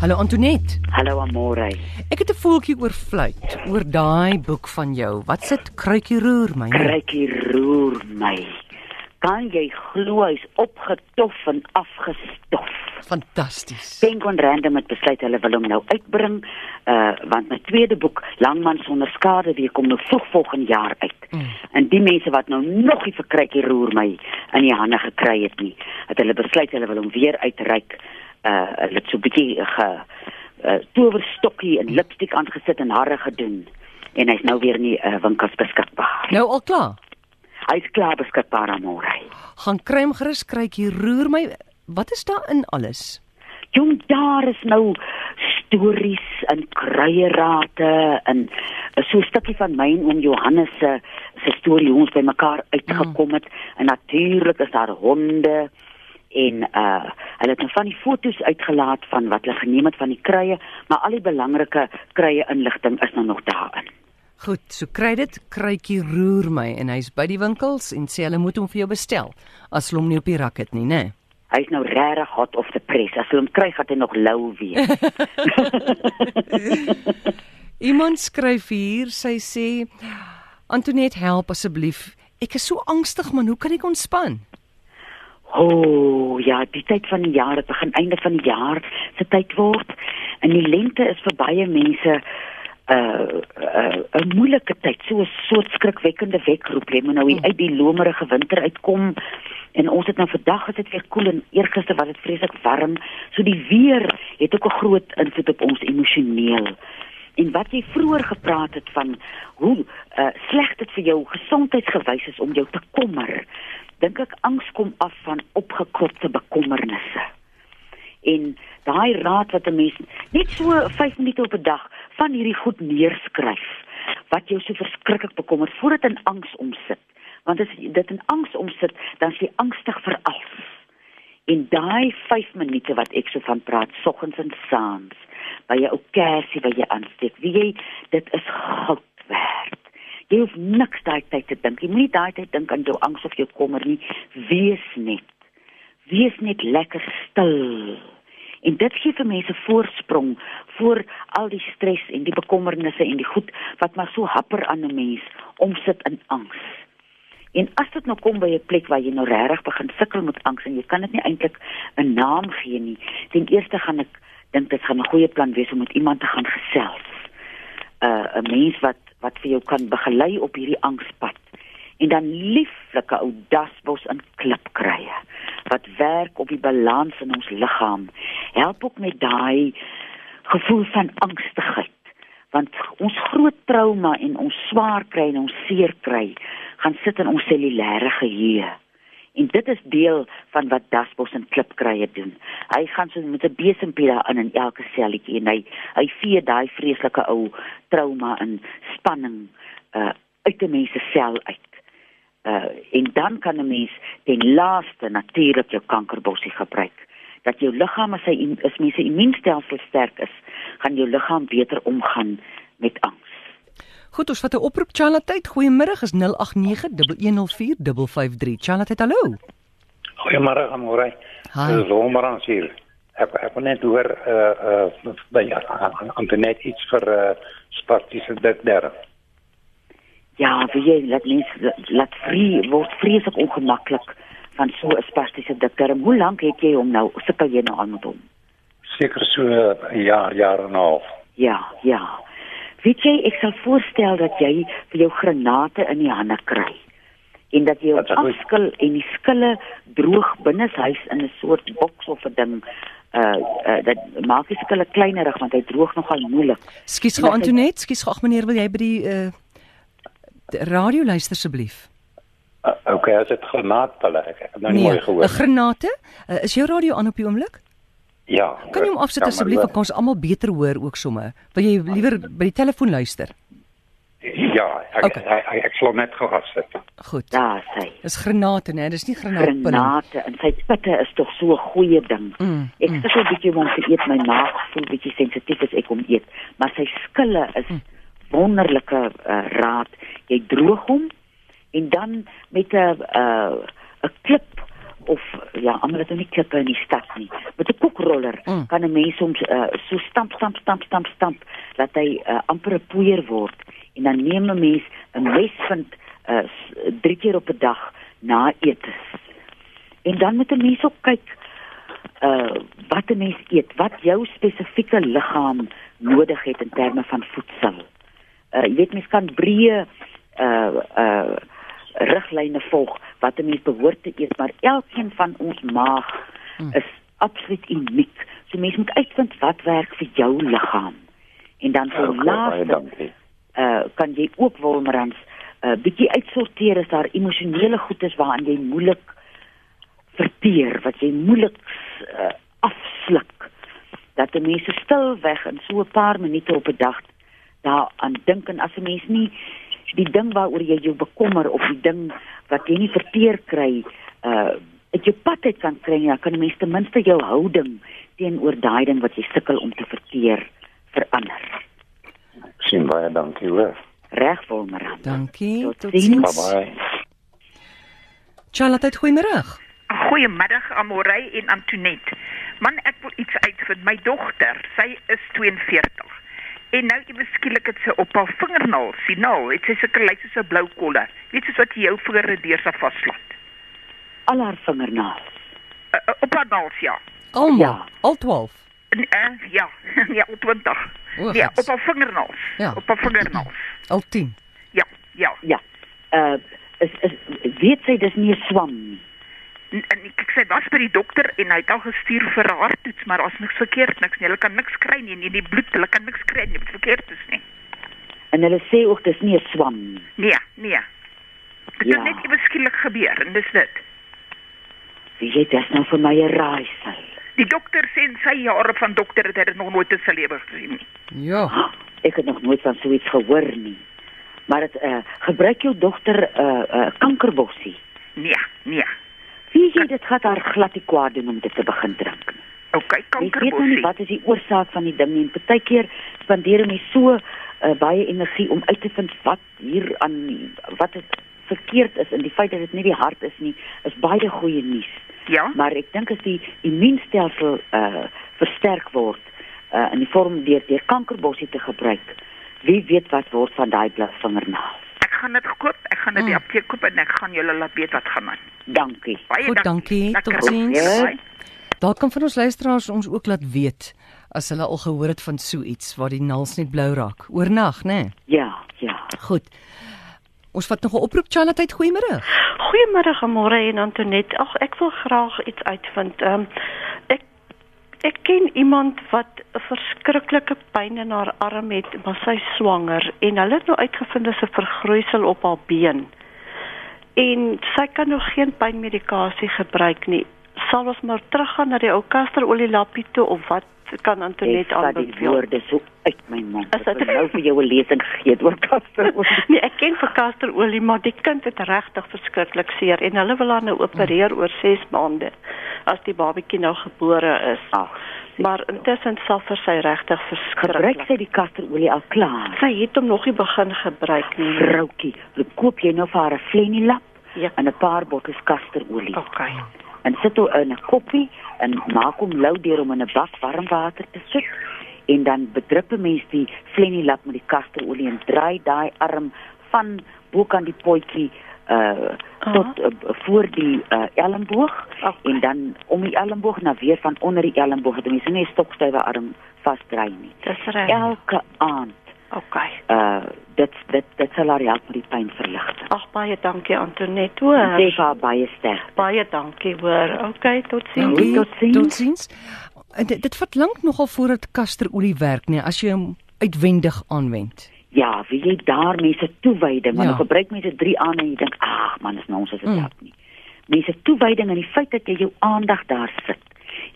Hallo Antoinette. Hallo Amore. Ek het 'n voeltjie oor fluit, oor daai boek van jou. Wat sit kruikie roer my? Kruikie roer my. Kan jy glo hy's opgetof en afgestof? Fantasties. Penguin Random het besluit hulle wil hom nou uitbring, uh want my tweede boek, Langman sonder skade, weer kom nou vroeg volgende jaar uit. Mm. En die mense wat nou nog nie vir kruikie roer my in die hande gekry het nie, het hulle besluit hulle wil hom weer uitreik. Uh hulle het so 'n bietjie ge uh, towerstokkie en lipstik aangesit en hare gedoen en hy's nou weer in die uh, winkels beskikbaar. Nou al klaar. Hy's klaar beskikbaar Amore. Gaan kry hom gerus kruikie roer my. Wat is daar in alles? Jong, daar is nou stories en kruierate en so 'n stukkie van my en oom Johannes se se storie hoe ons bymekaar uitgekom het mm. en natuurlik is daar honde en uh hulle het nou van die fotos uitgelaat van wat hulle geneem het van die kruie, maar al die belangrike kruie inligting is nou nog daarin. Goed, so kry dit kruikie roer my en hy's by die winkels en sê hulle moet hom vir jou bestel as hulle hom nie op die rak het nie, né? Nee. Hy's nou regtig hot of the press. As hulle hom kry, gaan hy nog lou wees. Iemand skryf hier, sy sê Antoinette, help asseblief. Ek is so angstig man, hoe kan ek ontspan? O, oh, ja, die tyd van die jaar, dit begin einde van die jaar se tyd word. En die lente is vir baie mense 'n uh, 'n uh, 'n moeilike tyd, so 'n soort skrikwekkende wekroep. Jy moet nou uit die lomerige winter uitkom. En ons het nou vandag as dit weer koel en eergister was dit vreeslik warm. So die weer het ook 'n groot invloed op ons emosioneel. En wat jy vroeër gepraat het van hoe uh, sleg dit vir jou gesondheidsgewys is om jou te kommer. Dink ek angs kom af van opgekropte bekommernisse. En daai raad wat 'n mens net so 5 minute op 'n dag van hierdie goed neerskryf wat jou so verskriklik bekommer voordat in angs omsit want as dit in angs omsit, dan is jy angstig vir alles. En daai 5 minute wat ek so van praat, soggens en saans, by jou kersie wat jy aansteek, wie jy dit is goud werd. Jy hoef niks daai tyd te dink. Jy moenie daai tyd dink aan jou angs of jou kommer nie. Wees net. Wees net lekker stil. En dit gee vir mense voorsprong voor al die stres en die bekommernisse en die goed wat maar so happer aan 'n mens omsit in angs. En as dit nou kom by 'n plek waar jy nou regtig begin sukkel met angs en jy kan dit nie eintlik 'n naam gee nie. Ten eerste gaan ek dink dit gaan 'n goeie plan wees om met iemand te gaan gesels. 'n uh, 'n mens wat wat vir jou kan begelei op hierdie angspad. En dan lieflike ou dasbos in klipkrye wat werk op die balans in ons liggaam. Help ook met daai gevoel van angstigheid. Want ons groot trauma en ons swaar kry en ons seer kry gaan sit in ons cellulêre geheue. En dit is deel van wat dasbos en klipkrye doen. Hy gaan so met 'n besempie daarin in elke selletjie en hy hy vee daai vreeslike ou trauma en spanning uh uit 'n mens se sel uit. Uh en dan kan 'n mens ten laaste natuurlik jou kankerbossie gebruik. Dat jou liggaam as hy is mense immuunstelsel sterk is, gaan jou liggaam beter omgaan met angs. Goed, ons vat 'n oproep Charlotte. Goeiemôre, is 0891104553. Charlotte, hallo. Goeiemôre, Amore. Dis Romerans hier. Ek ek wil net hoor uh uh by internet iets vir uh spastiese dikderm. Ja, wie jy laat mens laat vrie word vreeslik ongemaklik van so 'n spastiese dikderm. Hoe lank het jy hom nou? Sukkel jy nou aan met hom? Seker so 'n jaar, jaar en 'n half. Ja, ja. Weet jy, ek sal voorstel dat jy vir jou granate in die hande kry en dat jy afskil en die skille droog binne huis in 'n soort boks of 'n ding uh, uh dat maak die skille kleinerig want hy droog nogal moeilik. Skus gou Antoinette, skus gou meneer, wil jy by die uh radio luister asseblief? Uh, okay, as dit granate lê, ek het nou nie nee, mooi gehoor. 'n Granate? Uh, is jou radio aan op die oomblik? Ja. Kan jy hom afsit ja, asseblief, kan ons almal beter hoor ook somme. Wil jy liewer by die telefoon luister? Ja, ek okay. ek, ek, ek sal net gou afsit. Goed. Daar sê. Dis granate, né? Dis nie granate. Granate en sy spitte is tog so 'n goeie ding. Mm, ek mm. sê so 'n bietjie om te eet my maag voel bietjie sensitief as ek hom eet, maar sy skille is mm. Wonderlike uh, raad. Jy droog hom en dan met 'n 'n 'n klip of ja, almal het nie klippe in die stad nie. Met 'n koekroller mm. kan 'n mens soms uh, so stamp stamp stamp stamp stamp dat hy uh, amper 'n poeier word en dan neem 'n mens 'n mes vind uh, drie keer op 'n dag na ete. En dan moet 'n mens ook kyk uh wat 'n mens eet, wat jou spesifieke liggaam nodig het in terme van voedsel. Uh jy weet mens kan breë uh uh riglyne volg wat 'n mens behoort te eet, maar elkeen van ons maag hmm. is absoluut uniek. So mens moet uitvind wat werk vir jou liggaam. En dan vir ja, laaste uh kan jy ook wolmerans uh bietjie uitsorteer as daar emosionele goed is waaraan jy moeilik verteer, wat jy moeilik uh, afsluk. Dat 'n mens stil weg in so 'n paar minute op 'n dag daaraan dink en as 'n mens nie die ding waaroor jy jou bekommer of die ding wat jy nie verteer kry uh dit jou pad uit kan kry ja kan mense ten minste jou houding teenoor daai ding wat jy sukkel om te verteer verander. Sien baie dankie hoor. Reg volmer. Dankie. Tot sins. Bye bye. Charlotte, goeiemôre. Goeiemiddag Amorey en Antoinette. Man, ek wil iets uitvind. My dogter, sy is 42. En nou ewe skielik het sy op haar vingernaal sien nou, dit is sulke lyk soos 'n blou kolle. Weet jy wat jy jou vingere deur sal vaslat? Al haar vingernaal. Uh, uh, op haar naels ja. Almal. Ja. Al 12. En, uh, ja, ja, al 20. O, ja, op haar vingernaals. Ja. Op haar vingernaals. Al 10. Ja, ja. Ja. Uh is is weet sy dis nie 'n swam nie en ek, sê was by die dokter en hy het al gestuur vir 'n harttoets maar daar's niks verkeerd niks nie. Hulle kan niks kry nie nie die bloed hulle kan niks kry nie wat verkeerd is nie. En hulle sê ook dis nie 'n swam nie. Nee nee. Dit ja. het net iewes skielik gebeur en dis dit. Wie jy dit nou vir my raaisel. Die dokter sê in sy jare van dokter het hy dit nog nooit in sy lewe gesien nie. Ja. Ek het nog nooit van so iets gehoor nie. Maar dit uh, gebruik jou dogter 'n uh, uh, kankerbossie? Nee nee Wie jy dit gaan haar glad nie kwaad doen om dit te begin drink nie. OK. Ek weet nie wat is die oorsaak van die ding nie. Partykeer spandeer mense so uh, baie energie om uit te vind wat hier aan wat dit verkeerd is en die feit dat dit nie die hart is nie, is baie goeie nuus. Ja. Maar ek dink as die immuunstelsel uh versterk word uh in die vorm deur deur kankerbossie te gebruik, wie weet wat word van daai bladvingernaal gaan dit koop. Ek gaan dit mm. die apteek koop en ek gaan julle laat weet wat gaan aan. Dankie. Baie Goed, dankie. Totsiens. Daar kan van ons luisteraars ons ook laat weet as hulle al gehoor het van so iets waar die naels net blou raak. Oornag, né? Nee? Ja, ja. Goed. Ons vat nog 'n oproep Charlotte, goeiemôre. Goeiemôre Amore en Antoinette. Ag, ek wil graag iets uitvind. Ehm um, ek ken iemand wat 'n verskriklike pyn in haar arm het, maar sy swanger en hulle het nou uitgevind dis 'n vergroeisel op haar been. En sy kan nog geen pynmedikasie gebruik nie. Sal ons maar teruggaan na die ou kasterolie lappie toe of wat kan Antoinette aanbeveel? Ek sê die woorde so uit my mond. As dit nou vir jou 'n lesing het oor kasterolie. nee, ek ken vir kasterolie, maar die kind het regtig verskriklik seer en hulle wil haar nou opereer oor 6 maande as die babatjie nou gebore is. Ag. Maar intussen sal vir sy regtig verskriklik. Gebruik sy die kasterolie al klaar? Sy het hom nog nie begin gebruik nie. Vroutjie, koop jy nou vir haar 'n flennie lap? Ja. En 'n paar bottels kasterolie. Okay en sit hom in 'n koppie en maak hom lou deur om in 'n bak warm water te sit en dan bedruk 'n mens die flennie lap met die kasterolie en draai daai arm van bokant die potjie uh tot uh, voor die uh, elmboog okay. en dan om die elmboog na weer van onder die elmboog het jy nie stokstywe arm vasdry nie. Dis reg. Elke aand. Okay. Uh dit dit dit sal haar help met die pynverligting. Ag baie dankie Antoinette. Hoor. Dit gaan baie sterk. Baie dankie hoor. Okay, totsiens. Dankie, totsiens. Totsiens. En dit, dit vat lank nogal voordat kasterolie werk nie as jy hom uitwendig aanwend. Ja, wie jy daar mense toewyding, maar ja. nou gebruik mense 3 aan en jy dink, ag man, is nou ons as dit mm. help nie. Mense toewyding en die feit dat jy jou aandag daar sit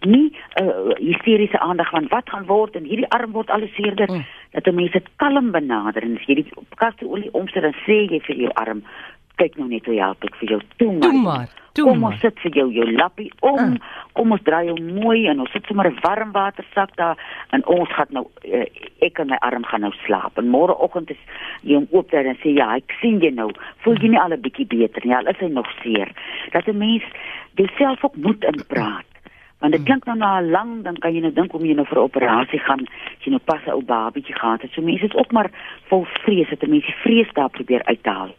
nie uh, hysteriese aandag van wat gaan word en hierdie arm word alles seerder mm. dat 'n mens dit kalm benader en as jy die kasterolie omsit dan sê jy vir jou arm kyk nou net hoe help ek vir jou toe maar, toe maar. Toe kom ons sit vir jou jou lappie om. Uh. Kom ons draai jou mooi en ons sit sommer 'n warm watersak daar en ons gaan nou uh, ek en my arm gaan nou slaap. En môreoggend is jy om oop te en sê ja, ek sien jy nou. Voel jy nie al 'n bietjie beter nie? Al is hy nog seer. Dat 'n mens jouself ook moet inpraat. Want dit klink nou na lang dan kan jy nou dink om jy nou vir 'n operasie gaan, jy nou pas 'n ou babietjie gehad het. So mense is ook maar vol vrees dat mense vrees daar probeer uithaal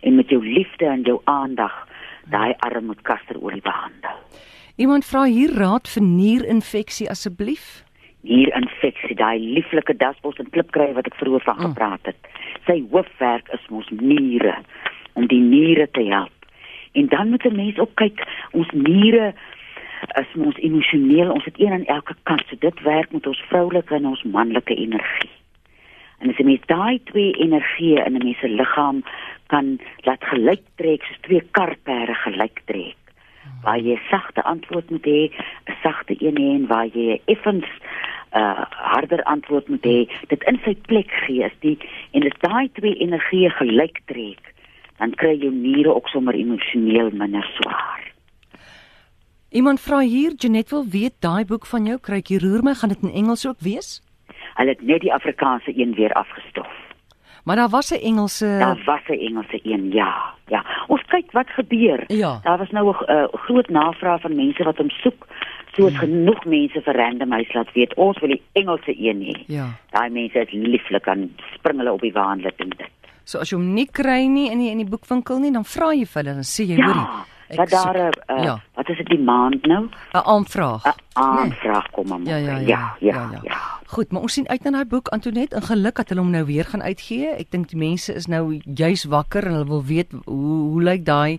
en met jou liefde en jou aandag daai armoed kasterolie behandel. Iemand vra hier raad vir nierinfeksie asseblief. Nierinfeksie, daai lieflike dasbos en klipkry wat ek vroeër van mm. gepraat het. Sy hoofwerk is mos niere om die niere te help. En dan moet 'n mens ook kyk, ons niere is mos emosioneel, ons het een aan elke kant. So dit werk met ons vroulike en ons manlike energie. En as jy met daai twee energieë in 'n mens se liggaam kan laat gelyk trek soos twee karperde gelyk trek waar jy sagte antwoord moet hê 'n sagte een hê en waar jy effens 'n uh, harder antwoord moet hê dit in sy plek gee is die en dit daai twee energieë gelyk trek dan kry jou niere ook sommer emosioneel minder swaar Iemand vra hier Janet wil weet daai boek van jou kry jy roer my gaan dit in Engels ook wees Hulle het net die Afrikaanse een weer afgestof Maar daar was 'n Engelse Daar was 'n Engelse een, ja. Ja. Ons kyk wat gebeur. Ja. Daar was nou 'n uh, groot navraag van mense wat hom soek. Soos ja. genoeg mense vir random huis laat weet. Ons wil die Engelse een hê. Ja. Daai mense is lieflik aan spring hulle op die waanlit en dit. So as jy hom nie kry nie in die in die boekwinkel nie, dan vra jy vir hulle en sê jy ja. hoorie wat daar 'n uh, ja. Is dit die maand nou? 'n Aanvraag. 'n Aanvraag nee. kom maar. Ja ja ja, ja ja ja, ja, ja. Goed, maar ons sien uit na daai boek Antonet en geluk dat hulle hom nou weer gaan uitgee. Ek dink die mense is nou juis wakker en hulle wil weet hoe hoe lyk daai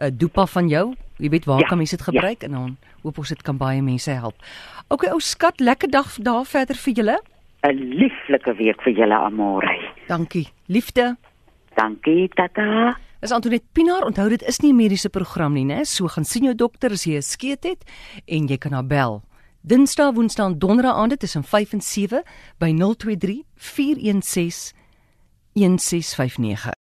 uh, dopa van jou? Jy weet waar ja, kan mense dit gebruik ja. en dan hoop ons dit kan baie mense help. OK, ou skat, lekker dag daar verder vir julle. 'n Lieflike week vir julle almore. Dankie. Liefde. Dankie, tata. Is Antoinette Pinaar, onthou dit is nie 'n mediese program nie, né? So gaan sien jou dokter as jy 'n skeet het en jy kan haar bel. Dinsdae, Woensdae en Donderdae aande tussen 5 en 7 by 023 416 1659.